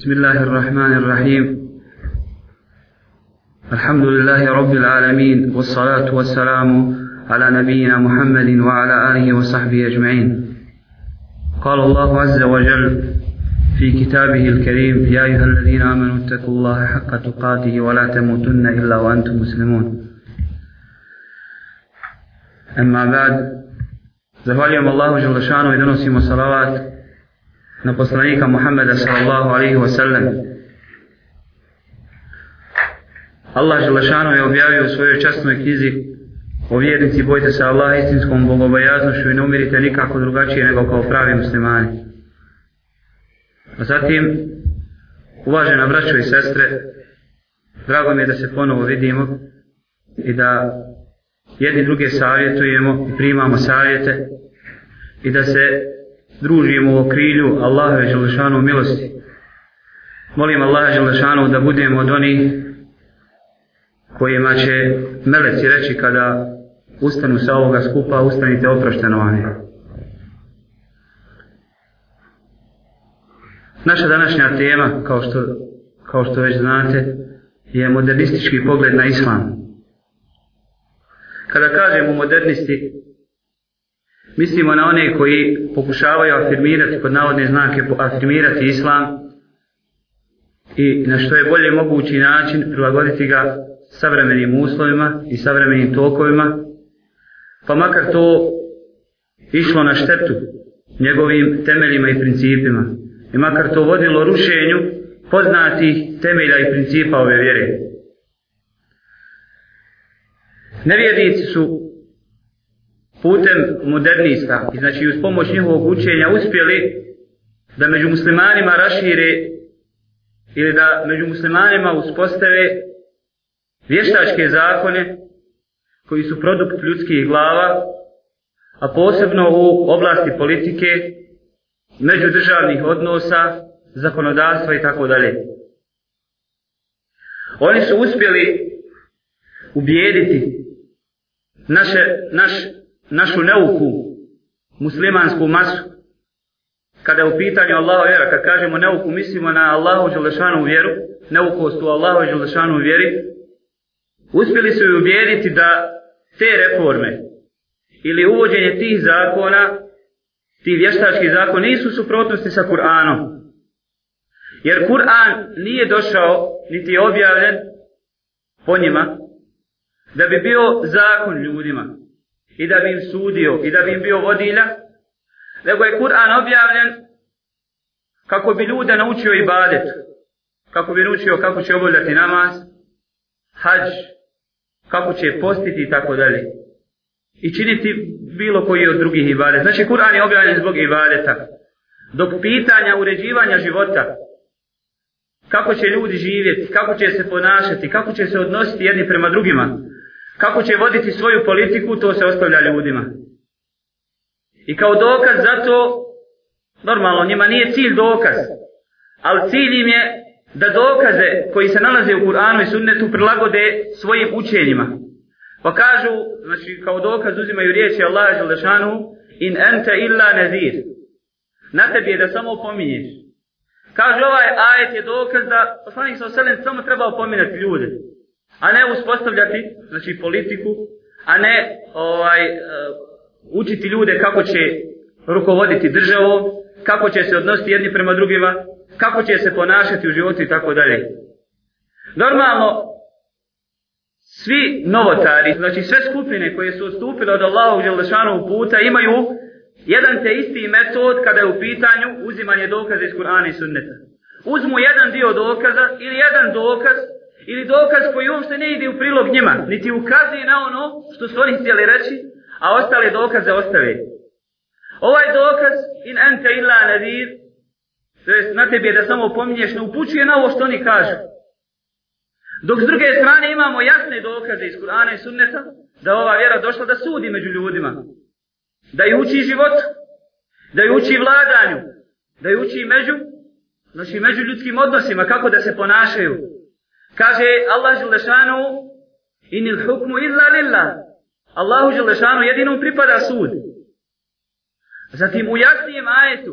بسم الله الرحمن الرحيم. الحمد لله رب العالمين والصلاة والسلام على نبينا محمد وعلى آله وصحبه أجمعين. قال الله عز وجل في كتابه الكريم يا أيها الذين آمنوا اتقوا الله حق تقاته ولا تموتن إلا وأنتم مسلمون. أما بعد Zahvaljujem Allahu Želešanu i donosimo salavat na poslanika Muhammeda sallallahu alaihi wa sallam. Allah Želešanu je objavio u svojoj častnoj knjizi o vjernici bojte se Allah istinskom bogobojaznošću i ne umirite nikako drugačije nego kao pravi muslimani. A zatim, uvažena braćo i sestre, drago mi je da se ponovo vidimo i da jedni druge savjetujemo i primamo savjete i da se družimo u okrilju Allahove Želešanu milosti. Molim Allaha Želešanu da budemo od onih kojima će meleci reći kada ustanu sa ovoga skupa, ustanite oprošteno vani. Naša današnja tema, kao što, kao što već znate, je modernistički pogled na islam. Kada kažemo modernisti, mislimo na one koji pokušavaju afirmirati, pod navodne znake, afirmirati islam i na što je bolje mogući način prilagoditi ga savremenim uslovima i savremenim tokovima, pa makar to išlo na štetu njegovim temeljima i principima i makar to vodilo rušenju poznatih temelja i principa ove vjere. Nevjernici su putem modernista, znači uz pomoć njihovog učenja uspjeli da među muslimanima rašire ili da među muslimanima uspostave vještačke zakone koji su produkt ljudskih glava, a posebno u oblasti politike, međudržavnih odnosa, zakonodavstva i tako dalje. Oni su uspjeli ubijediti naše, naš, našu neuku muslimansku masu. Kada je u pitanju Allahu vjera, kad kažemo neuku, mislimo na Allahu Đelešanu vjeru, neukost u Allahu Đelešanu vjeri, uspjeli su ju ubijediti da te reforme ili uvođenje tih zakona, ti vještački zakon, nisu suprotnosti sa Kur'anom. Jer Kur'an nije došao, niti je objavljen po njima, da bi bio zakon ljudima i da bi im sudio i da bi im bio vodilja, nego je Kur'an objavljen kako bi ljude naučio ibadet, kako bi naučio kako će obavljati namaz, hađ, kako će postiti i tako dalje. I činiti bilo koji od drugih ibadeta. Znači, Kur'an je objavljen zbog ibadeta. Dok pitanja uređivanja života, kako će ljudi živjeti, kako će se ponašati, kako će se odnositi jedni prema drugima, kako će voditi svoju politiku, to se ostavlja ljudima. I kao dokaz za to, normalno, njima nije cilj dokaz, ali cilj im je da dokaze koji se nalaze u Kur'anu i Sunnetu prilagode svojim učenjima. Pa kažu, znači kao dokaz uzimaju riječi Allaha Želešanu, in ente illa nazir. Na tebi je da samo opominješ. Kaže ovaj ajet je dokaz da poslanik sa oselem samo treba opominati ljude, a ne uspostavljati, znači politiku, a ne ovaj, e, učiti ljude kako će rukovoditi državom, kako će se odnositi jedni prema drugima, kako će se ponašati u životu i tako dalje. Normalno, svi novotari, znači sve skupine koje su odstupile od Allahovog Đelešanovog puta imaju jedan te isti metod kada je u pitanju uzimanje dokaza iz Kur'ana i Sunneta. Uzmu jedan dio dokaza ili jedan dokaz ili dokaz koji uopšte ne ide u prilog njima, niti ukazuje na ono što su oni htjeli reći, a ostale dokaze ostave. Ovaj dokaz in ente illa nadir, to jest na tebi je da samo pominješ, ne upućuje na ovo što oni kažu. Dok s druge strane imamo jasne dokaze iz Kur'ana i Sunneta, da ova vjera došla da sudi među ljudima. Da ju uči život, da ju uči vladanju, da ju uči među, znači među ljudskim odnosima, kako da se ponašaju. Kaže Allah Želešanu, inil hukmu illa lillah. Allahu Želešanu jedinom pripada sud. Zatim u jasnijem ajetu,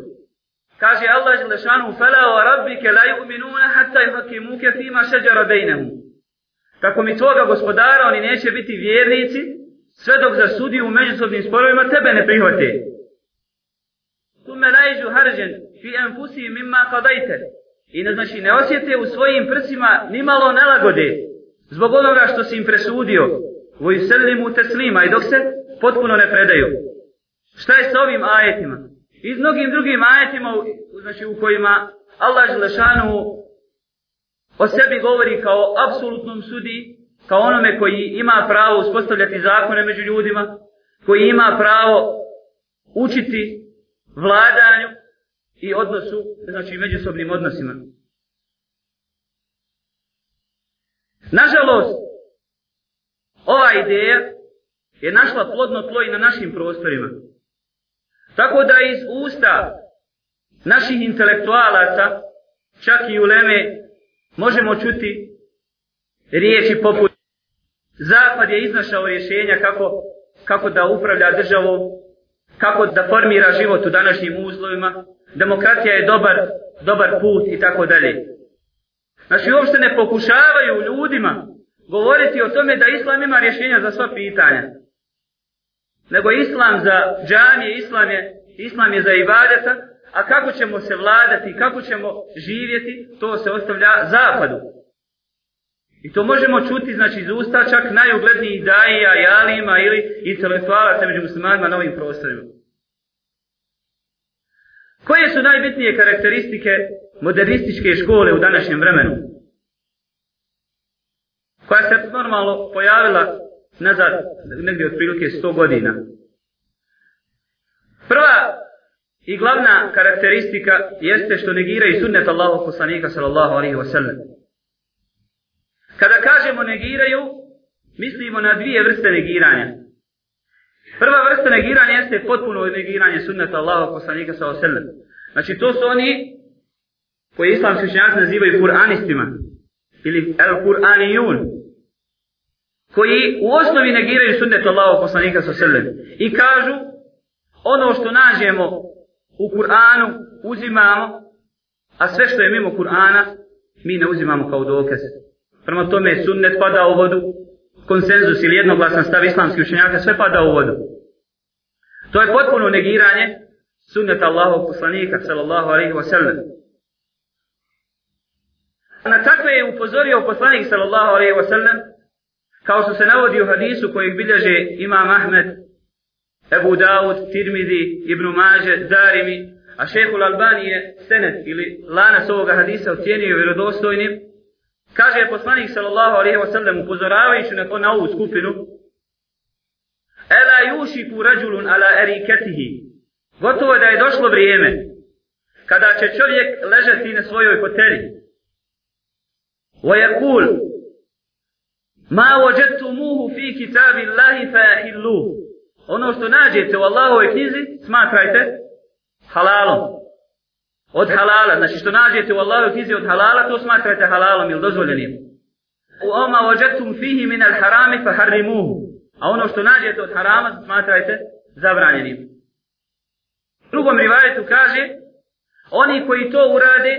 kaže Allah Želešanu, fela o rabbike la yu'minuna hatta i hakimu ke fima šeđara bejnemu. Kako mi tvoga gospodara, oni neće biti vjernici, sve dok za sudi u međusobnim sporovima tebe ne prihvate. Tu me lajžu harđen, fi enfusi mimma kadajte. I ne znači, ne osjete u svojim prsima ni malo nelagode, zbog onoga što si im presudio, voju selimu teslima, i dok se potpuno ne predaju. Šta je sa ovim ajetima? I s mnogim drugim ajetima, znači u kojima Allah Želešanu o sebi govori kao apsolutnom sudi, kao onome koji ima pravo uspostavljati zakone među ljudima, koji ima pravo učiti vladanju i odnosu, znači međusobnim odnosima. Nažalost, ova ideja je našla plodno tlo i na našim prostorima. Tako da iz usta naših intelektualaca, čak i uleme, možemo čuti riječi poput Zapad je iznašao rješenja kako, kako da upravlja državom, kako da formira život u današnjim uslovima, demokratija je dobar, dobar put i tako dalje. Znači uopšte ne pokušavaju ljudima govoriti o tome da Islam ima rješenja za sva pitanja. Nego Islam za džamije, Islam je, Islam je za ibadeta, a kako ćemo se vladati, kako ćemo živjeti, to se ostavlja zapadu. I to možemo čuti, znači, iz usta čak najuglednijih daija, jalima ili intelektualaca među muslimanima na ovim prostorima. Koje su najbitnije karakteristike modernističke škole u današnjem vremenu? Koja se normalno pojavila nazad, negdje od prilike 100 godina. Prva i glavna karakteristika jeste što negiraju sunnet Allahog poslanika sallallahu alaihi wa sallam. Kada kažemo negiraju, mislimo na dvije vrste negiranja. Prva vrsta negiranja jeste potpuno negiranje sunneta Allaha poslanika sallallahu oselem. Znači to su oni koji islamski učenjaci nazivaju Kur'anistima ili El-Kur'anijun koji u osnovi negiraju sunnet Allaha poslanika sallallahu oselem i kažu ono što nađemo u Kur'anu uzimamo a sve što je mimo Kur'ana mi ne uzimamo kao dokaz. Prema tome sunnet pada u vodu, konsenzus ili jednoglasan stav islamskih učenjaka, sve pada u vodu. To je potpuno negiranje sunneta Allahovog poslanika, sallallahu alaihi wa sallam. Na takve je upozorio poslanik, sallallahu alaihi wa sallam, kao što se navodi u hadisu kojeg bilježe Imam Ahmed, Ebu Dawud, Tirmidi, Ibn Maže, Darimi, a šehul Albani je senet ili lanas ovoga hadisa ocijenio vjerodostojnim, Kaže poslanik sallallahu alejhi ve sellem upozoravajući na to na ovu skupinu Ela yushiku rajulun ala erikatihi?" Gotovo da je došlo vrijeme kada će čovjek ležati na svojoj foteli wa yaqul ma wajadtumuhu fi kitabillahi fa ono što nađete u Allahovoj knjizi smatrajte halalom od halala, znači što nađete u Allahove knjizi od halala, to smatrate halalom ili dozvoljenim. U oma ođetum fihi min al harami fa harrimuhu. A ono što nađete od harama, smatrajte zabranjenim. U drugom rivajetu kaže, oni koji to urade,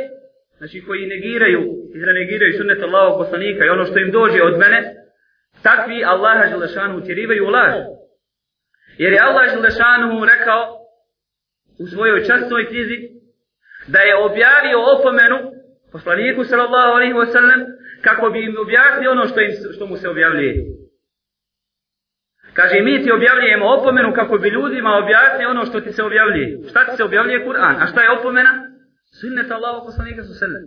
znači koji negiraju, izrenegiraju sunnet Allahog poslanika i ono što im dođe od mene, takvi Allaha Želešanu utjerivaju u laž. Jer je Allah Želešanu rekao u svojoj častnoj knjizi, da je objavio opomenu poslaniku sallallahu alaihi wa sallam kako bi im objasnio ono što, im, što mu se objavljuje. Kaže, mi ti objavljujemo opomenu kako bi ljudima objasnio ono što ti se objavljuje. Šta ti se objavljuje Kur'an? A šta je opomena? Sunnet Allahu poslanika sallam.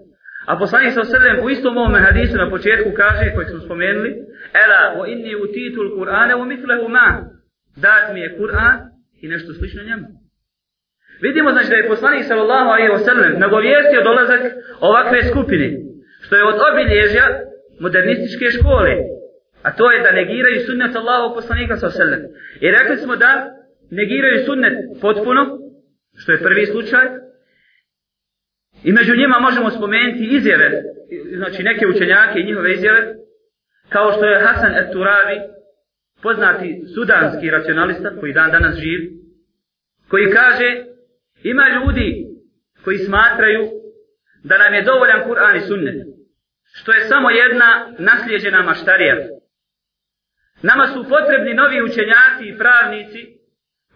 A poslanik sallam u istom ovom hadisu na početku kaže, koji smo spomenuli, Ela, wa inni utitul Kur'ane wa mitlehu ma. Dat mi je Kur'an i nešto slično njemu. Vidimo znači da je poslanik sallallahu alejhi ve sellem nagovijestio dolazak ovakve skupine, što je od obilježja modernističke škole. A to je da negiraju sunnet Allahu poslanika sallallahu alejhi ve sellem. I rekli smo da negiraju sunnet potpuno, što je prvi slučaj. I među njima možemo spomenuti izjave, znači neke učenjake i njihove izjave, kao što je Hasan et-Turabi, poznati sudanski racionalista koji dan danas živi, koji kaže Ima ljudi koji smatraju da nam je dovoljan Kur'an i sunnet, što je samo jedna naslijeđena maštarija. Nama su potrebni novi učenjaci i pravnici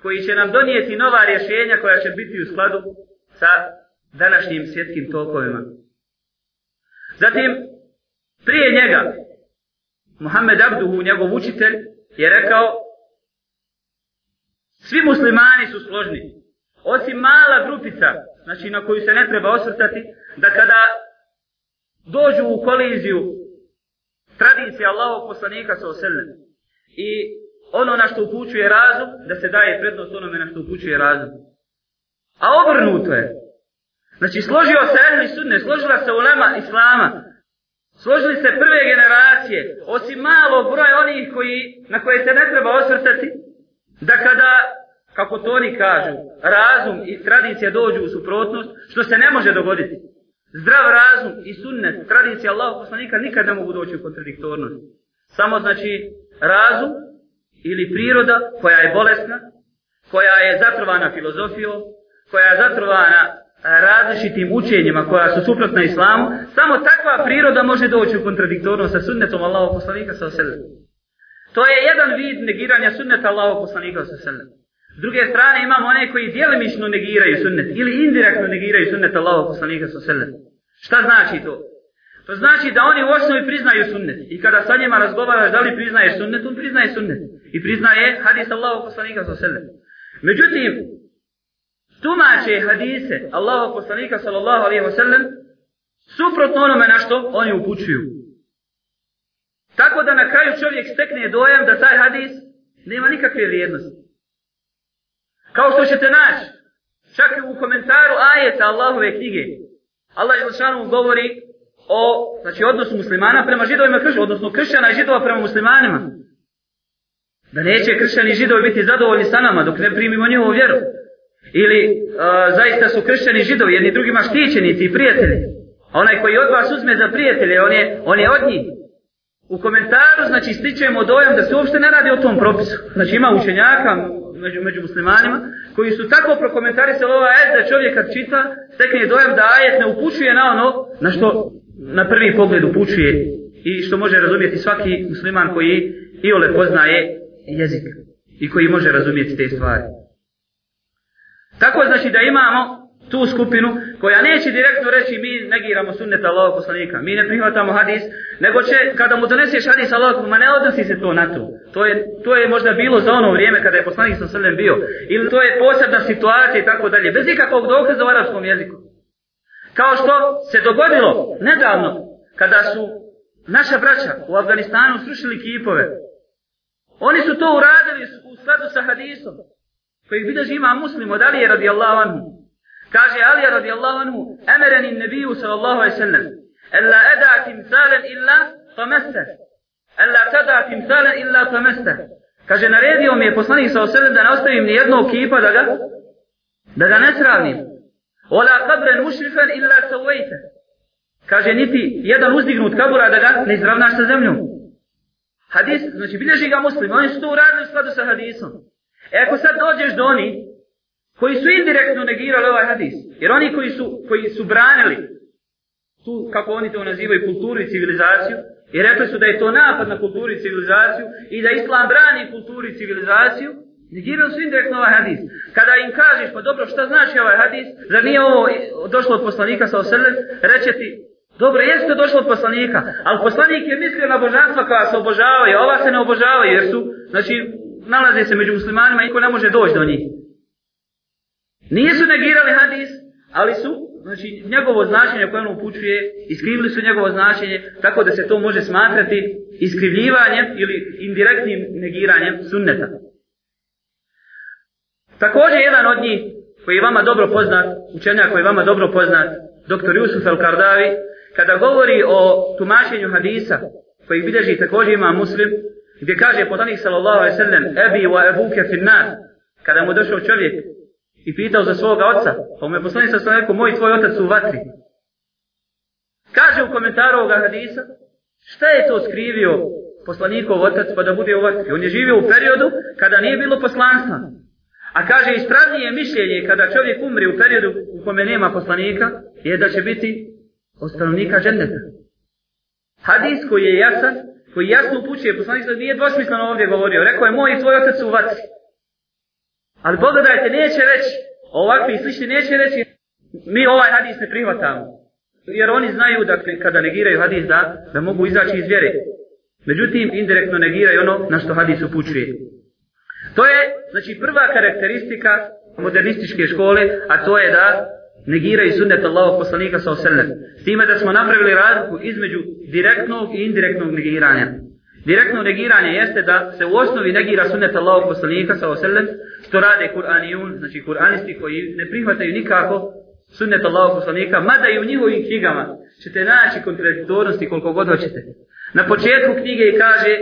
koji će nam donijeti nova rješenja koja će biti u skladu sa današnjim svjetskim tokovima. Zatim, prije njega, Muhammed Abduhu, njegov učitelj, je rekao svi muslimani su složni, osim mala grupica, znači na koju se ne treba osvrtati, da kada dođu u koliziju tradicije Allahog poslanika sa oselem i ono na što upućuje razum, da se daje prednost onome na što upućuje razum. A obrnuto je. Znači, složio se ehli sudne, složila se ulema islama, složili se prve generacije, osim malog broja onih koji, na koje se ne treba osvrtati, da kada, kako to oni kažu, razum i tradicija dođu u suprotnost, što se ne može dogoditi. Zdrav razum i sunnet, tradicija Allahog poslanika nikad ne mogu doći u kontradiktornost. Samo znači razum ili priroda koja je bolesna, koja je zatrovana filozofijom, koja je zatrovana e, različitim učenjima koja su suprotna islamu, samo takva priroda može doći u kontradiktornost sa sunnetom Allahog poslanika sa oselem. To je jedan vid negiranja sunneta Allahog poslanika sa oselem. S druge strane imamo one koji djelimično negiraju sunnet ili indirektno negiraju sunnet Allahog poslanika sa oselem. Šta znači to? To znači da oni u osnovi priznaju sunnet. I kada sa njima razgovaraš da li priznaješ sunnet, on priznaje sunnet. I priznaje hadis Allahog poslanika sa oselem. Međutim, tumače hadise Allahog poslanika sallallahu alaihi wa sallam suprotno onome na što oni upućuju. Tako da na kraju čovjek stekne dojam da taj hadis nema nikakve vrijednosti. Kao što ćete naći, čak i u komentaru ajeta Allahove knjige, Allah Jelšanu govori o znači, odnosu muslimana prema židovima kršćana, odnosno kršćana i židova prema muslimanima. Da neće kršćani i židovi biti zadovoljni sa nama dok ne primimo njihovu vjeru. Ili uh, zaista su kršćani židovi, jedni drugima štićenici i prijatelji. A onaj koji od vas uzme za prijatelje, on je, on je od njih. U komentaru, znači, stičemo dojam da se uopšte ne radi o tom propisu. Znači, ima učenjaka među, među muslimanima, koji su tako prokomentarisali ova ajet da čovjek kad čita, stekne dojam da ajet ne upućuje na ono na što na prvi pogled upućuje i što može razumjeti svaki musliman koji i ole poznaje jezik i koji može razumjeti te stvari. Tako znači da imamo tu skupinu koja neće direktno reći mi negiramo sunnet Allahog poslanika, mi ne prihvatamo hadis, nego će kada mu doneseš hadis Allahog, ma ne odnosi se to na to. To je, to je možda bilo za ono vrijeme kada je poslanik sa srlem bio. Ili to je posebna situacija i tako dalje, bez ikakvog dokaza u arabskom jeziku. Kao što se dogodilo nedavno kada su naša braća u Afganistanu srušili kipove. Oni su to uradili u skladu sa hadisom koji bilježi ima muslim od Alije radijallahu anhu. Kaže Ali radijallahu anhu, emereni nebiju sallallahu alaihi sallam, ella eda timsalen illa tameste. Ella tada timsalen illa tameste. Kaže, naredio mi je poslanik sallallahu alaihi da ne ostavim ni jednog kipa da ga, da ga ne sravnim. Ola kabren mušrifen illa savajte. Kaže, niti jedan uzdignut kabura da ga ne izravnaš sa zemljom. Hadis, znači bilježi ga muslim, oni su to uradili u skladu sa hadisom. E ako sad dođeš do onih koji su indirektno negirali ovaj hadis. Jer oni koji su, koji su branili tu, kako oni to nazivaju, kulturu i civilizaciju, i rekli su da je to napad na kulturu i civilizaciju i da islam brani kulturu i civilizaciju, negirali su indirektno ovaj hadis. Kada im kažeš, pa dobro, šta znači ovaj hadis, zar nije ovo došlo od poslanika sa osrlem, reće ti, dobro, jeste došlo od poslanika, ali poslanik je mislio na božanstva koja se obožavaju, a ova se ne obožavaju, jer su, znači, nalaze se među muslimanima i ko ne može doći do njih. Nisu negirali hadis, ali su, znači, njegovo značenje koje on upućuje, iskrivili su njegovo značenje, tako da se to može smatrati iskrivljivanjem ili indirektnim negiranjem sunneta. Također jedan od njih, koji je vama dobro poznat, učenjak koji je vama dobro poznat, dr. Jusuf El-Kardavi, kada govori o tumačenju hadisa, koji bilježi također ima muslim, gdje kaže podanik sallallahu alaihi sallam, ebi wa ebuke finnar, kada mu došao čovjek i pitao za svoga oca. Pa mu je poslanik sa rekao, moj tvoj otac su u vatri. Kaže u komentaru ovoga hadisa, šta je to skrivio poslanikov otac pa da bude u vatri? On je živio u periodu kada nije bilo poslanstva. A kaže ispravnije mišljenje kada čovjek umri u periodu u kome nema poslanika je da će biti od stanovnika džendeta. Hadis koji je jasan, koji jasno upućuje poslanik nije dvosmisleno ovdje govorio. Rekao je moj i tvoj otac u vatri. Ali pogledajte, neće reći, ovakvi slični neće reći, mi ovaj hadis ne prihvatamo. Jer oni znaju da kada negiraju hadis da, da mogu izaći iz vjere. Međutim, indirektno negiraju ono na što hadis upućuje. To je, znači, prva karakteristika modernističke škole, a to je da negiraju sunnet Allahog poslanika sa oselem. S time da smo napravili razliku između direktnog i indirektnog negiranja. Direktno negiranje jeste da se u osnovi negira sunnet Allahog poslanika sa oselem, što rade Kur'anijun, znači Kur'anisti koji ne prihvataju nikako sunnet Allahog poslanika, mada i u njihovim knjigama ćete naći kontradiktornosti koliko god hoćete. Na početku knjige kaže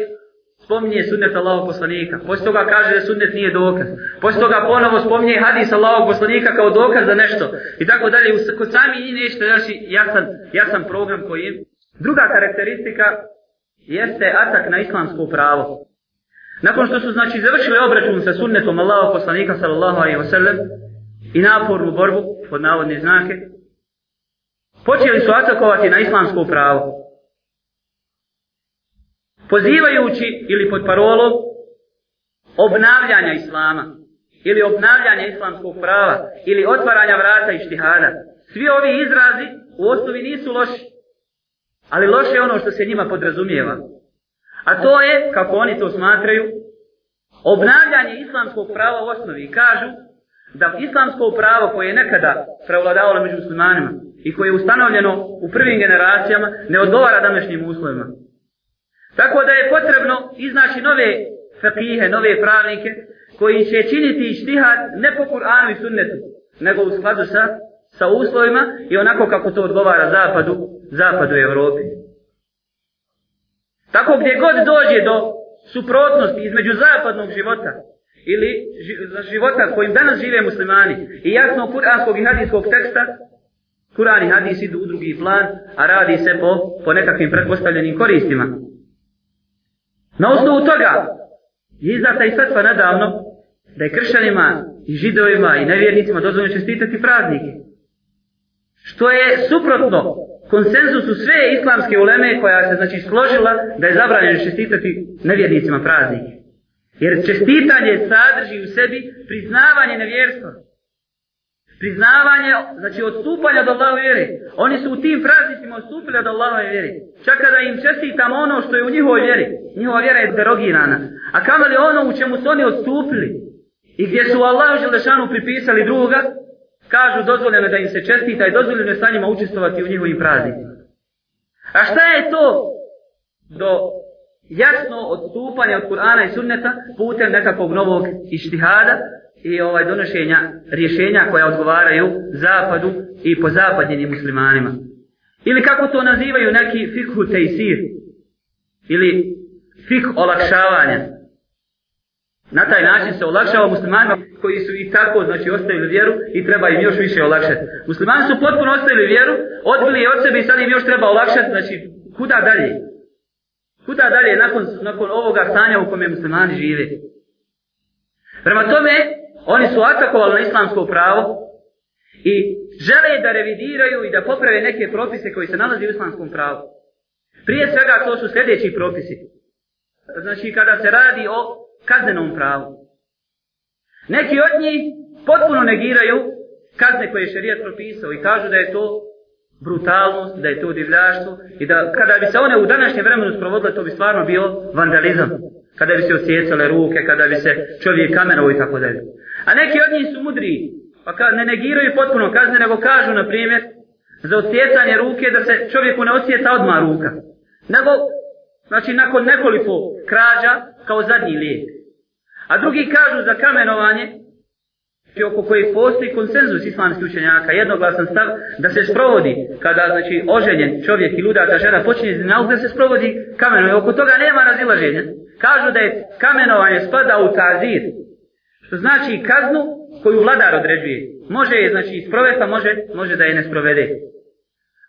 spominje sunnet Allahog poslanika. Poslije toga kaže da sunnet nije dokaz. Poslije toga ponovo spominje hadis Allahog poslanika kao dokaz za nešto. I tako dalje. Kod sami njih nešto znači jasan, jasan program koji im. Druga karakteristika jeste atak na islamsko pravo. Nakon što su znači završili obračun sa sunnetom Allahog poslanika sallallahu alaihi wa sallam i napornu borbu pod navodne znake, počeli su atakovati na islamsko pravo pozivajući ili pod parolom obnavljanja islama ili obnavljanja islamskog prava ili otvaranja vrata i štihada. Svi ovi izrazi u osnovi nisu loši, ali loše je ono što se njima podrazumijeva. A to je, kako oni to smatraju, obnavljanje islamskog prava u osnovi. Kažu da islamsko pravo koje je nekada prevladavalo među muslimanima i koje je ustanovljeno u prvim generacijama ne odgovara današnjim uslovima. Tako da je potrebno iznaći nove fakihe, nove pravnike, koji će činiti ištihad ne po Kur'anu i sunnetu, nego u skladu sa, sa uslovima i onako kako to odgovara zapadu, zapadu Evropi. Tako gdje god dođe do suprotnosti između zapadnog života ili života kojim danas žive muslimani i jasno kuranskog i hadijskog teksta, Kur'an i hadis idu u drugi plan, a radi se po, po nekakvim pretpostavljenim koristima. Na osnovu toga je izdata i svetva nedavno da je kršćanima i židovima i nevjernicima dozvoljeno čestitati praznike. Što je suprotno konsenzusu sve islamske uleme koja se znači složila da je zabranjeno čestitati nevjernicima praznike. Jer čestitanje sadrži u sebi priznavanje nevjerstva priznavanje, znači odstupanje od Allahove vjere. Oni su u tim praznicima odstupili od Allahove vjere. Čak kada im čestitamo ono što je u njihovoj vjeri, njihova vjera je derogirana. A kamali ono u čemu su oni odstupili i gdje su Allahu Želešanu pripisali druga, kažu dozvoljeno da im se čestita i dozvoljeno je sa njima učestovati u njihovim praznicima. A šta je to do jasno odstupanja od Kur'ana i Sunneta putem nekakvog novog ištihada, i ovaj donošenja rješenja koja odgovaraju zapadu i po zapadnjenim muslimanima. Ili kako to nazivaju neki fikhu tejsir ili fik olakšavanja. Na taj način se olakšava muslimanima koji su i tako znači ostavili vjeru i treba im još više olakšati. Muslimani su potpuno ostavili vjeru, odbili je od sebe i sad im još treba olakšati, znači kuda dalje? Kuda dalje nakon, nakon ovoga stanja u kome muslimani žive? Prema tome, Oni su atakovali na islamsko pravo i žele da revidiraju i da poprave neke propise koji se nalazi u islamskom pravu. Prije svega to su sljedeći propisi. Znači kada se radi o kaznenom pravu. Neki od njih potpuno negiraju kazne koje je šerijat propisao i kažu da je to brutalnost, da je to divljaštvo i da kada bi se one u današnjem vremenu sprovodile, to bi stvarno bio vandalizam. Kada bi se osjecale ruke, kada bi se čovjek kamenovo i tako dalje. A neki od njih su mudri, pa ka, ne negiraju potpuno kazne, nego kažu, na primjer, za osjecanje ruke, da se čovjeku ne osjeca odmah ruka. Nego, znači, nakon nekoliko krađa, kao zadnji lijek. A drugi kažu za kamenovanje, oko kojih postoji konsenzus islamskih učenjaka, jednoglasan stav, da se sprovodi, kada, znači, oženjen čovjek i ludata žena počinje zinauk, da se sprovodi kamenovanje. Oko toga nema razilaženja. Kažu da je kamenovanje spada u tazir, Što znači kaznu koju vladar određuje. Može je znači sprovesti, može, može da je ne sprovede.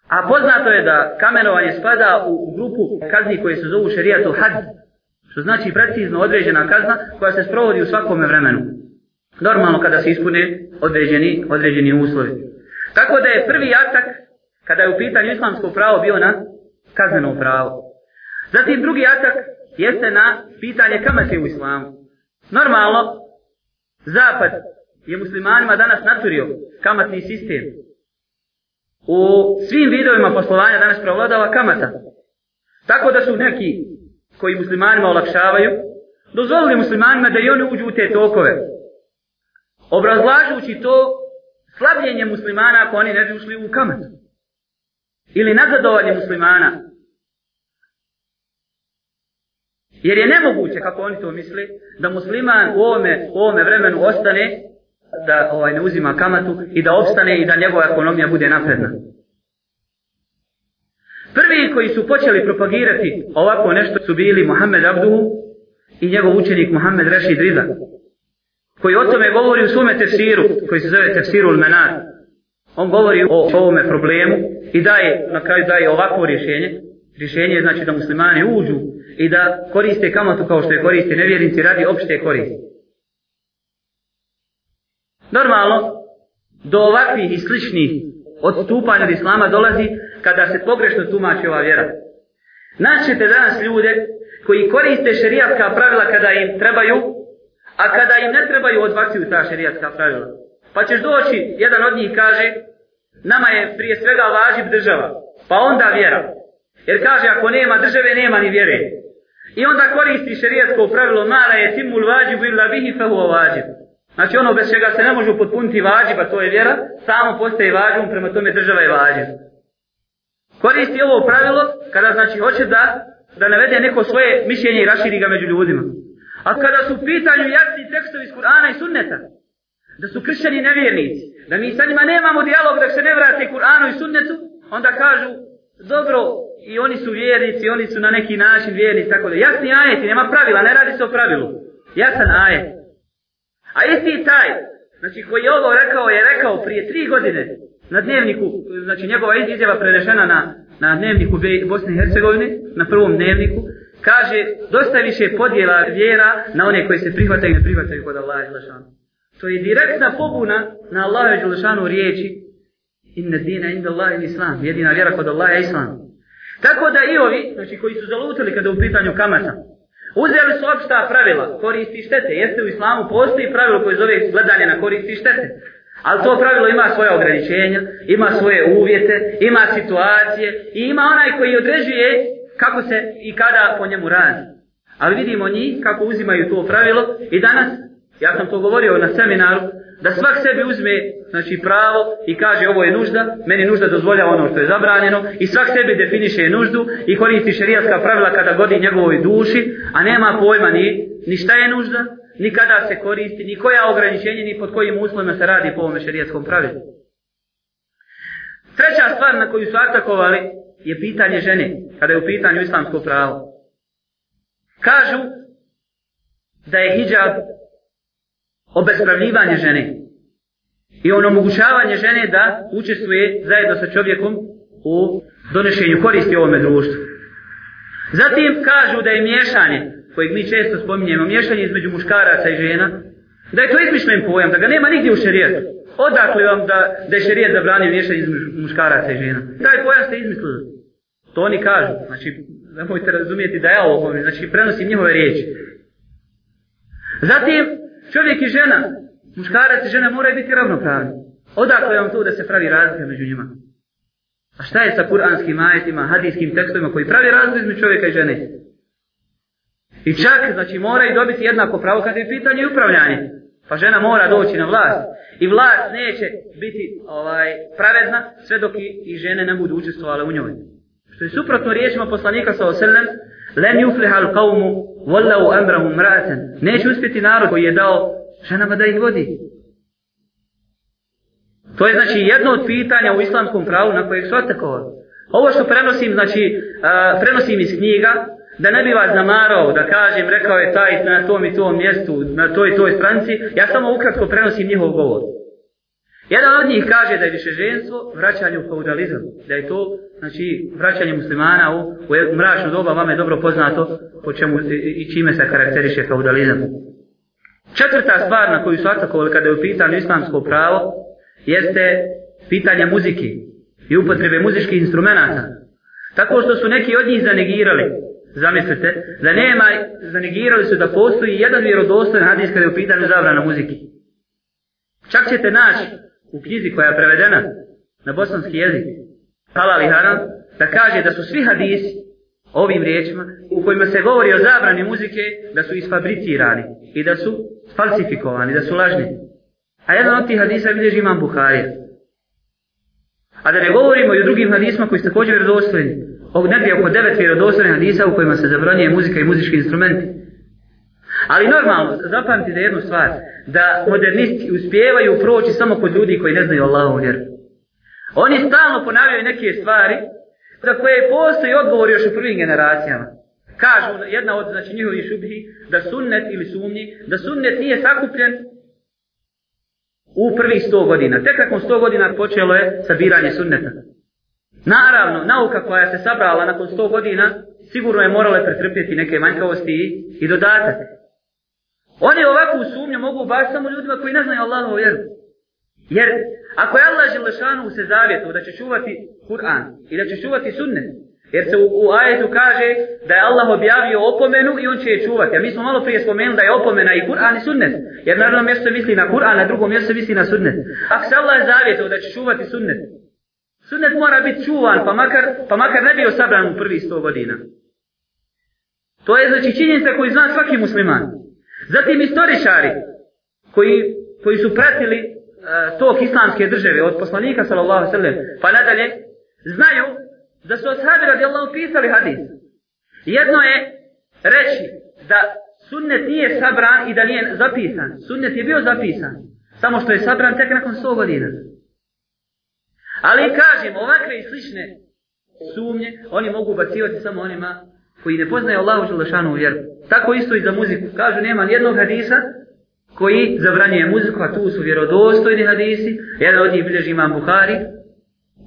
A poznato je da kamenovanje spada u grupu kazni koje se zovu šerijatu had. Što znači precizno određena kazna koja se sprovodi u svakome vremenu. Normalno kada se ispune određeni, određeni uslovi. Tako da je prvi atak, kada je u pitanju islamsko pravo, bio na kazneno pravo. Zatim drugi atak jeste na pitanje kamate u islamu. Normalno, zapad je muslimanima danas naturio kamatni sistem. U svim vidovima poslovanja danas prevladava kamata. Tako da su neki koji muslimanima olakšavaju, dozvolili muslimanima da i oni uđu u te tokove. Obrazlažući to slabljenje muslimana ako oni ne bi ušli u kamatu. Ili nazadovanje muslimana. Jer je nemoguće, kako oni to misli, da musliman u ovome, u ovome vremenu ostane da ovaj ne uzima kamatu i da opstane i da njegova ekonomija bude napredna. Prvi koji su počeli propagirati ovako nešto su bili Mohamed Abduhu i njegov učenik Mohamed Rashid Riza, koji o tome govori u svome tefsiru, koji se zove tefsiru Ulmenad. On govori o ovome problemu i daje, na kraju daje ovako rješenje. Rješenje je znači da muslimani uđu i da koriste kamatu kao što je koriste nevjernici radi opšte koriste. Normalno, do ovakvih i sličnih odstupanja od islama dolazi kada se pogrešno tumači ova vjera. Naćete danas ljude koji koriste šerijatska pravila kada im trebaju, a kada im ne trebaju odbacuju ta šerijatska pravila. Pa ćeš doći, jedan od njih kaže, nama je prije svega važib država, pa onda vjera. Jer kaže, ako nema države, nema ni vjere. I onda koristi šerijatsko pravilo, mala je timul vađibu illa bihi fehu vađibu. Znači ono bez čega se ne može potpuniti vađiba, to je vjera, samo postaje vađibom, prema tome država je vađib. Koristi ovo pravilo kada znači hoće da da navede neko svoje mišljenje i raširi ga među ljudima. A kada su u pitanju jasni tekstovi iz Kur'ana i Sunneta, da su kršćani nevjernici, da mi sa njima nemamo dijalog da se ne vrate Kur'anu i Sunnetu, onda kažu, dobro, i oni su vjernici, oni su na neki način vjernici, tako da jasni ajeti, nema pravila, ne radi se o pravilu. Jasan ajet. A isti taj, znači koji je ovo rekao, je rekao prije tri godine na dnevniku, znači njegova izjava prenešena na, na dnevniku Bosne i Hercegovine, na prvom dnevniku, kaže dosta više podjela vjera na one koji se prihvataju i ne prihvataju kod Allaha Đelešanu. To je direktna pobuna na Allaha Đelešanu riječi inna dina inda Allahi islam, jedina vjera kod Allaha je islam. Tako da i ovi, znači koji su zalutili kada u pitanju kamata, Uzeli su opšta pravila, koristi štete. Jeste u islamu postoji pravilo koje zove gledanje na koristi štete. Ali to pravilo ima svoje ograničenja, ima svoje uvjete, ima situacije i ima onaj koji određuje kako se i kada po njemu radi. Ali vidimo njih kako uzimaju to pravilo i danas, ja sam to govorio na seminaru, da svak sebi uzme znači pravo i kaže ovo je nužda, meni nužda dozvolja ono što je zabranjeno i svak sebi definiše nuždu i koristi šerijatska pravila kada godi njegovoj duši, a nema pojma ni, ni šta je nužda, ni kada se koristi, ni koja ograničenje, ni pod kojim uslovima se radi po ovome šerijatskom pravilu. Treća stvar na koju su atakovali je pitanje žene, kada je u pitanju islamsko pravo. Kažu da je hijab obespravljivanje žene i ono omogućavanje žene da učestvuje zajedno sa čovjekom u donešenju koristi ovome društvu. Zatim kažu da je miješanje, kojeg mi često spominjemo, miješanje između muškaraca i žena, da je to izmišljen pojam, da ga nema nigdje u šerijetu. Odakle vam da, da je šerijet zabranio miješanje između muškaraca i žena? Taj pojam ste izmislili. To oni kažu. Znači, nemojte razumijeti da ja ovo, znači prenosim njihove riječi. Zatim, čovjek i žena, muškarac i žena moraju biti ravnopravni. Odakle vam to da se pravi razlika među njima? A šta je sa kuranskim ajetima, hadijskim tekstovima koji pravi razliku između čovjeka i žene? I čak, znači, moraju dobiti jednako pravo kad je pitanje upravljanje. Pa žena mora doći na vlast. I vlast neće biti ovaj pravedna sve dok i, i žene ne budu učestvovale u njoj. Što je suprotno riječima poslanika sa oselem, Lem yuflihal qawmu Wallahu amrahum ra'atan. Neće uspjeti narod koji je dao ženama da ih vodi. To je znači jedno od pitanja u islamskom pravu na kojeg su atakovali. Ovo što prenosim, znači, uh, prenosim iz knjiga, da ne bi vas zamarao, da kažem, rekao je taj na tom i tom mjestu, na toj i toj stranci, ja samo ukratko prenosim njihov govor. Jedan od njih kaže da je višeženstvo vraćanje u feudalizam, da je to znači vraćanje muslimana u, u mračno doba, vama je dobro poznato po čemu i čime se karakteriše feudalizam. Četvrta stvar na koju su atakovali kada je u pitanju islamsko pravo, jeste pitanje muzike i upotrebe muzičkih instrumenta. Tako što su neki od njih zanegirali, zamislite, da nema, zanegirali su da postoji jedan vjerodostojan hadis kada je u pitanju zabrana muzike. Čak ćete naći u knjizi koja je prevedena na bosanski jezik, halal i haram, da kaže da su svi hadisi ovim riječima u kojima se govori o zabrani muzike da su isfabricirani i da su falsifikovani, da su lažni. A jedan od tih hadisa bilježi imam Buharija. A da ne govorimo i o drugim hadisma koji su također vjerodostojni. Ovog negdje oko devet vjerodostojnih hadisa u kojima se zabranjuje muzika i muzički instrumenti. Ali normalno, zapamtite jednu stvar, da modernisti uspijevaju proći samo kod ljudi koji ne znaju Allahovu vjeru. Oni stalno ponavljaju neke stvari za koje postoji odgovor još u prvim generacijama. Kažu jedna od znači, njihovih šubhi da sunnet ili sumnji, da sunnet nije sakupljen u prvih sto godina. Tek nakon sto godina počelo je sabiranje sunneta. Naravno, nauka koja se sabrala nakon sto godina sigurno je morala pretrpjeti neke manjkavosti i dodatak. Oni ovakvu sumnju mogu baš samo ljudima koji ne znaju Allahovu vjeru. Jer ako je Allah Želešanu se zavjetu da će čuvati Kur'an i da će čuvati sunnet, jer se u, u ajetu kaže da je Allah objavio opomenu i on će je čuvati. A mi smo malo prije spomenuli da je opomena i Kur'an i sunnet. Jer na jednom mjestu se misli na Kur'an, na drugom mjestu se misli na sunnet. Ako se Allah zavjetu da će čuvati sunnet, sunnet mora biti čuvan, pa makar, pa makar ne bio sabran u prvi sto godina. To je znači činjenica koju zna svaki musliman. Zatim istoričari koji, koji su pratili uh, tok islamske države od poslanika sallallahu sallam pa nadalje znaju da su ashabi radijallahu pisali hadis. Jedno je reći da sunnet nije sabran i da nije zapisan. Sunnet je bio zapisan. Samo što je sabran tek nakon 100 godina. Ali kažem, ovakve i slične sumnje, oni mogu bacivati samo onima koji ne poznaju Allahu želešanu u vjeru. Tako isto i za muziku. Kažu, nema nijednog hadisa koji zabranjuje muziku, a tu su vjerodostojni hadisi. Jedan od njih bilježi imam Buhari,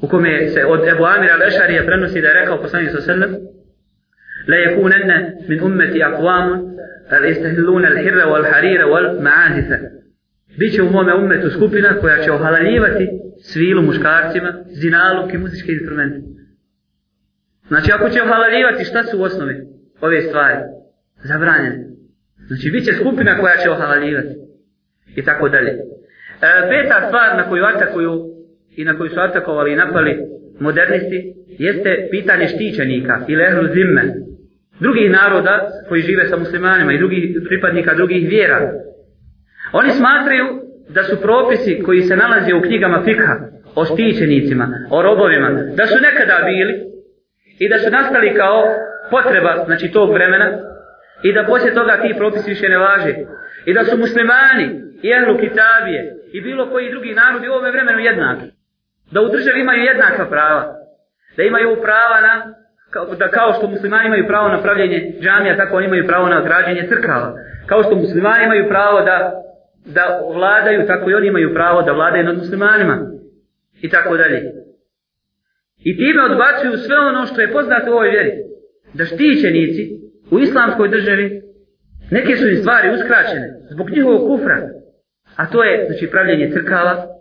u kome se od Ebu Amira Lešarija prenosi da je rekao poslanik sa sallam, la yakunanna min ummati aqwamun yastahilluna al-hirra wal-harira wal-ma'azifa. Biće u mome ummetu skupina koja će ohalaljivati svilu muškarcima, zinaluk i muzičke instrumente. Znači, ako će ohalaljivati, šta su u osnovi ove stvari? Zabranjene. Znači, bit će skupina koja će ohalalivati. I tako dalje. E, peta stvar na koju atakuju i na koju su atakovali i napali modernisti jeste pitanje štićenika ili ehlu zimme. Drugih naroda koji žive sa muslimanima i drugih pripadnika drugih vjera. Oni smatraju da su propisi koji se nalaze u knjigama fikha o štićenicima, o robovima, da su nekada bili i da su nastali kao potreba znači tog vremena i da poslije toga ti propisi više ne važe. I da su muslimani i ehlu kitabije i bilo koji drugi narodi u ovome vremenu jednaki. Da u državi imaju jednaka prava. Da imaju prava na kao, da kao što muslimani imaju pravo na pravljenje džamija tako oni imaju pravo na građenje crkava. Kao što muslimani imaju pravo da da vladaju tako i oni imaju pravo da vladaju nad muslimanima. I tako dalje. I time odbacuju sve ono što je poznato u ovoj vjeri. Da štićenici u islamskoj državi neke su im stvari uskraćene zbog njihovog kufra. A to je znači pravljenje crkava,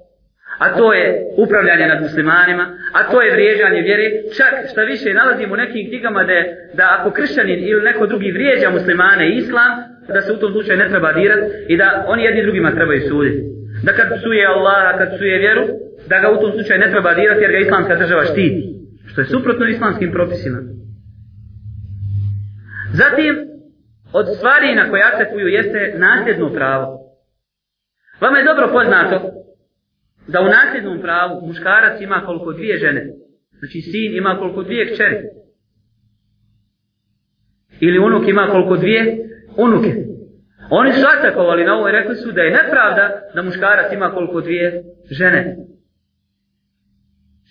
a to je upravljanje nad muslimanima, a to je vrijeđanje vjere. Čak šta više nalazimo u nekim knjigama da, je, da ako kršćanin ili neko drugi vrijeđa muslimane i islam, da se u tom slučaju ne treba dirat i da oni jedni drugima trebaju suditi. Da kad suje Allaha, kad suje vjeru, da ga u tom slučaju ne treba dirati jer ga islamska država štiti. Što je suprotno islamskim propisima. Zatim, od stvari na koje atakuju jeste nasljedno pravo. Vama je dobro poznato da u nasljednom pravu muškarac ima koliko dvije žene. Znači sin ima koliko dvije kćeri. Ili unuk ima koliko dvije unuke. Oni su atakovali na ovo i rekli su da je nepravda da muškarac ima koliko dvije žene.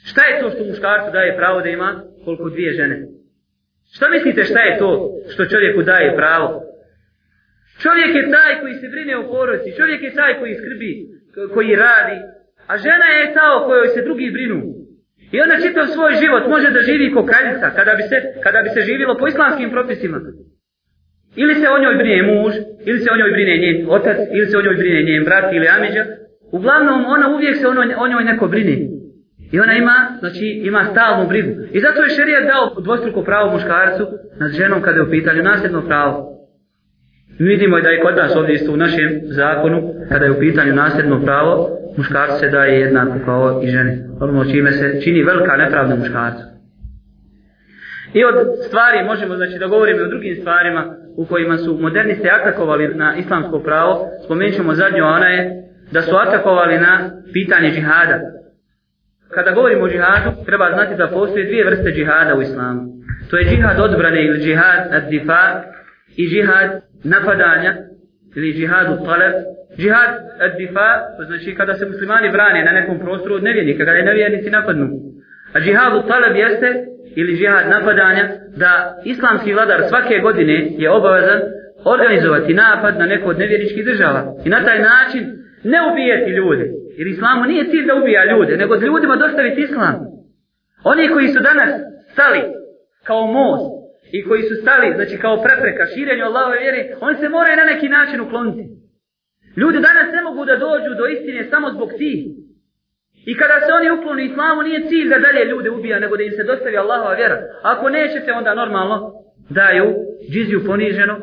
Šta je to što muškarcu daje pravo da ima koliko dvije žene? Šta mislite šta je to što čovjeku daje pravo? Čovjek je taj koji se brine o porodici, čovjek je taj koji skrbi, koji radi, a žena je ta o kojoj se drugi brinu. I ona čitav svoj život može da živi ko kraljica kada bi se, kada bi se živilo po islamskim propisima. Ili se o njoj brine muž, ili se o njoj brine njen otac, ili se o njoj brine njen brat ili amiđa. Uglavnom, ona uvijek se ono, o njoj neko brine. I ona ima, znači, ima stalnu brigu. I zato je šerijat dao dvostruko pravo muškarcu nad ženom kada je u pitanju nasljedno pravo. Mi vidimo da je kod nas ovdje isto u našem zakonu, kada je u pitanju nasljedno pravo, muškarcu se daje jednako kao i žene. Ono čime se čini velika nepravda muškarcu. I od stvari možemo znači da govorimo o drugim stvarima u kojima su modernisti atakovali na islamsko pravo. Spomenut ćemo zadnju, ona je da su atakovali na pitanje džihada. Kada govorimo o džihadu, treba znati da postoje dvije vrste džihada u islamu. To je džihad odbrane ili džihad ad difa i džihad napadanja ili džihad u. Džihad ad difa, znači kada se muslimani brane na nekom prostoru od nevjernika, kada je nevjernici napadnu. A džihad u jeste ili džihad napadanja, da islamski vladar svake godine je obavezan organizovati napad na neko od nevjerničkih država. I na taj način ne ubijeti ljude. Jer islamu nije cilj da ubija ljude, nego da ljudima dostaviti islam. Oni koji su danas stali kao most i koji su stali, znači kao prepreka širenju Allahove vjere, oni se moraju na neki način ukloniti. Ljudi danas ne mogu da dođu do istine samo zbog tih. I kada se oni ukloni islamu, nije cilj da dalje ljude ubija, nego da im se dostavi Allahova vjera. Ako nećete, onda normalno daju džiziju poniženo,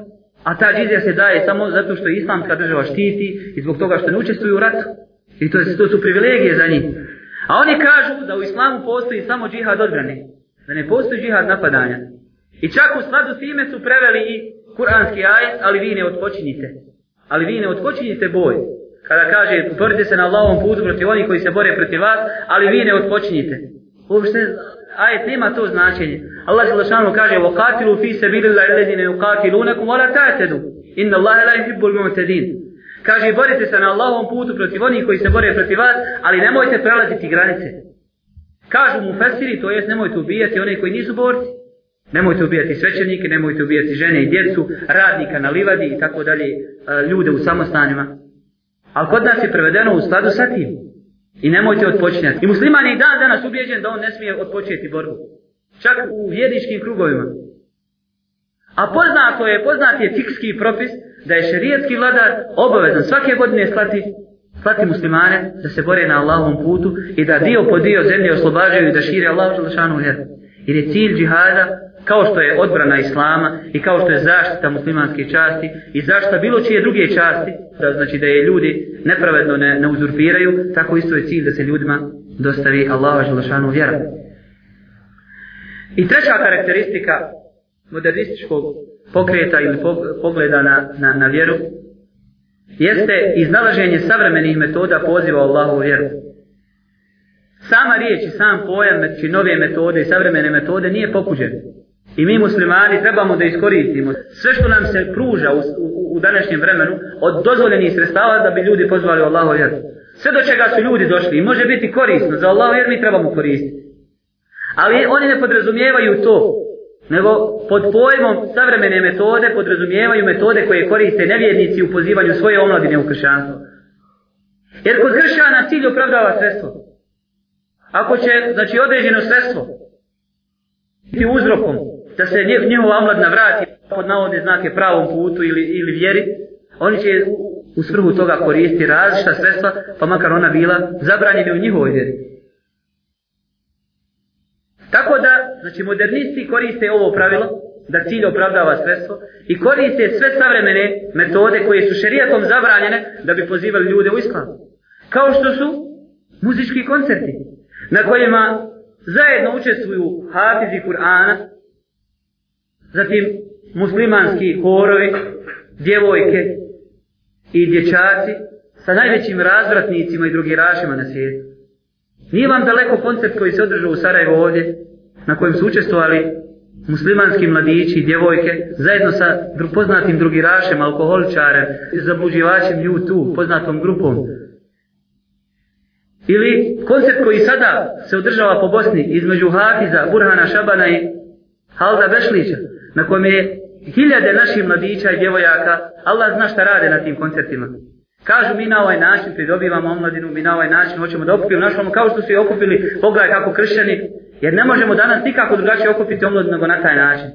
a ta džizija se daje samo zato što islamska država štiti i zbog toga što ne učestvuju u ratu. I to, je, to su privilegije za njih. A oni kažu da u islamu postoji samo džihad odbrane. Da ne postoji džihad napadanja. I čak u sladu s time su preveli i kuranski ajet, ali vi ne odpočinite. Ali vi ne odpočinite boj. Kada kaže, borite se na Allahovom putu protiv onih koji se bore protiv vas, ali vi ne odpočinite. Uopšte, ajet nema to značenje. Allah se kaže, وَقَاتِلُوا فِي سَبِيلِ اللَّهِ الَّذِينَ يُقَاتِلُونَكُمْ وَلَا تَعْتَدُوا إِنَّ اللَّهَ لَا يُحِبُّ الْمُعْتَدِينَ Kaže borite se na Allahovom putu protiv onih koji se bore protiv vas, ali nemojte prelaziti granice. Kažu mu fesiri, to jest nemojte ubijati one koji nisu borci. Nemojte ubijati svećenike, nemojte ubijati žene i djecu, radnika na livadi i tako dalje, e, ljude u samostanima. Ali kod nas je prevedeno u skladu sa tim. I nemojte odpočinjati. I musliman je i dan danas ubijeđen da on ne smije odpočeti borbu. Čak u vjerničkim krugovima. A poznato je, poznat je fikski propis da je šerijetski vladar obavezan svake godine slati, slati muslimane da se bore na Allahovom putu i da dio po dio zemlje oslobađaju i da šire Allahu želešanu vjeru. Jer je cilj džihada kao što je odbrana islama i kao što je zaštita muslimanske časti i zaštita bilo čije druge časti, da znači da je ljudi nepravedno ne, ne uzurpiraju, tako isto je cilj da se ljudima dostavi Allaha želešanu vjera. I treća karakteristika modernističkog pokreta ili pogleda na, na, na vjeru jeste iznalaženje savremenih metoda poziva Allahu vjeru. Sama riječ i sam pojam, znači nove metode i savremene metode nije pokuđen. I mi muslimani trebamo da iskoristimo sve što nam se pruža u, u, u današnjem vremenu od dozvoljenih sredstava da bi ljudi pozvali Allahu vjeru. Sve do čega su ljudi došli i može biti korisno za Allahu vjeru mi trebamo koristiti. Ali oni ne podrazumijevaju to, nego pod pojmom savremene metode podrazumijevaju metode koje koriste nevjernici u pozivanju svoje omladine u kršćanstvo. Jer kod kršćana cilj opravdava sredstvo. Ako će, znači, određeno sredstvo biti uzrokom da se njihova omladna vrati pod navodne znake pravom putu ili, ili vjeri, oni će u svrhu toga koristiti različita sredstva, pa makar ona bila zabranjena u njihovoj vjeri. Tako da, znači, modernisti koriste ovo pravilo, da cilj opravdava sredstvo, i koriste sve savremene metode koje su šerijatom zabranjene da bi pozivali ljude u islam. Kao što su muzički koncerti, na kojima zajedno učestvuju hafizi Kur'ana, zatim muslimanski horovi, djevojke i dječaci sa najvećim razvratnicima i drugirašima na svijetu. Nije vam daleko koncert koji se održao u Sarajevo ovdje, na kojem su učestvovali muslimanski mladići i djevojke, zajedno sa poznatim drugirašem, alkoholičarem, zabuđivačem YouTube, poznatom grupom. Ili koncept koji sada se održava po Bosni između Hafiza, Burhana Šabana i Halda Bešlića, na kojem je hiljade naših mladića i djevojaka, Allah zna šta rade na tim koncertima. Kažu mi na ovaj način pridobivamo omladinu, mi na ovaj način hoćemo da okupimo našom, kao što su i okupili, pogledaj kako kršćani, jer ne možemo danas nikako drugačije okupiti omlad nego na taj način.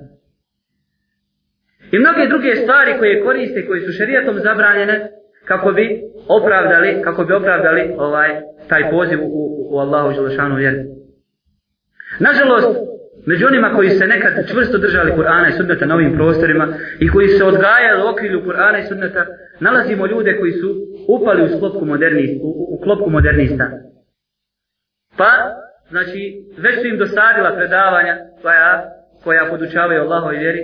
I mnoge druge stvari koje koriste, koje su šerijatom zabranjene, kako bi opravdali, kako bi opravdali ovaj taj poziv u, u Allahu Želešanu vjeru. Nažalost, među onima koji se nekad čvrsto držali Kur'ana i Sunneta na ovim prostorima i koji se odgajali u okrilju Kur'ana i Sunneta, nalazimo ljude koji su upali u sklopku modernista, u, u klopku modernista. Pa, znači, već su im dosadila predavanja koja, koja podučavaju Allahoj vjeri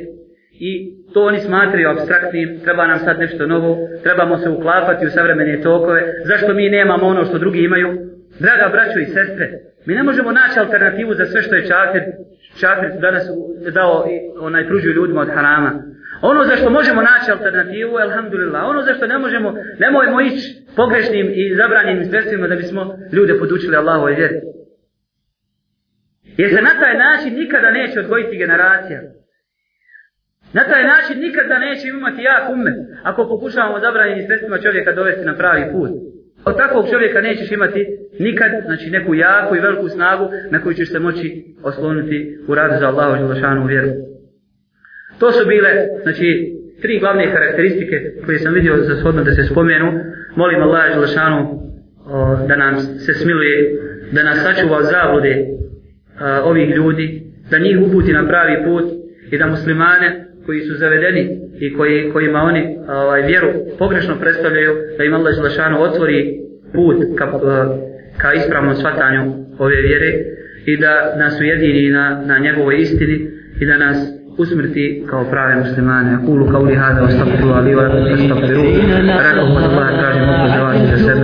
i to oni smatraju abstraktnim, treba nam sad nešto novo, trebamo se uklapati u savremene tokove, zašto mi nemamo ono što drugi imaju? Draga braćo i sestre, mi ne možemo naći alternativu za sve što je čakir, čakir danas dao onaj pružio ljudima od harama. Ono za što možemo naći alternativu, alhamdulillah, ono za što ne možemo, nemojmo ići pogrešnim i zabranjenim sredstvima da bismo ljude podučili Allahu i vjeri. Jer se na taj način nikada neće odgojiti generacija. Na taj način nikada neće imati jak umet ako pokušavamo zabranjenim sredstvima čovjeka dovesti na pravi put. Od takvog čovjeka nećeš imati nikad, znači neku jaku i veliku snagu na koju ćeš se moći osloniti u radu za Allahu Želešanu vjeru. To su bile, znači, tri glavne karakteristike koje sam vidio za shodno da se spomenu. Molim Allaha Želešanu da nam se smiluje, da nas sačuva od zablude a, ovih ljudi, da njih uputi na pravi put i da muslimane koji su zavedeni i koji, kojima oni ovaj, vjeru pogrešno predstavljaju, da im Allah Želešanu otvori put ka, ka ispravnom shvatanju ove vjere i da nas ujedini na, na njegovoj istini i da nas usmrti kao prave muslimane. Kulu kao li hada, ostagfiru ali wa astagfiru. Rekao Allah, kažem, za sebe.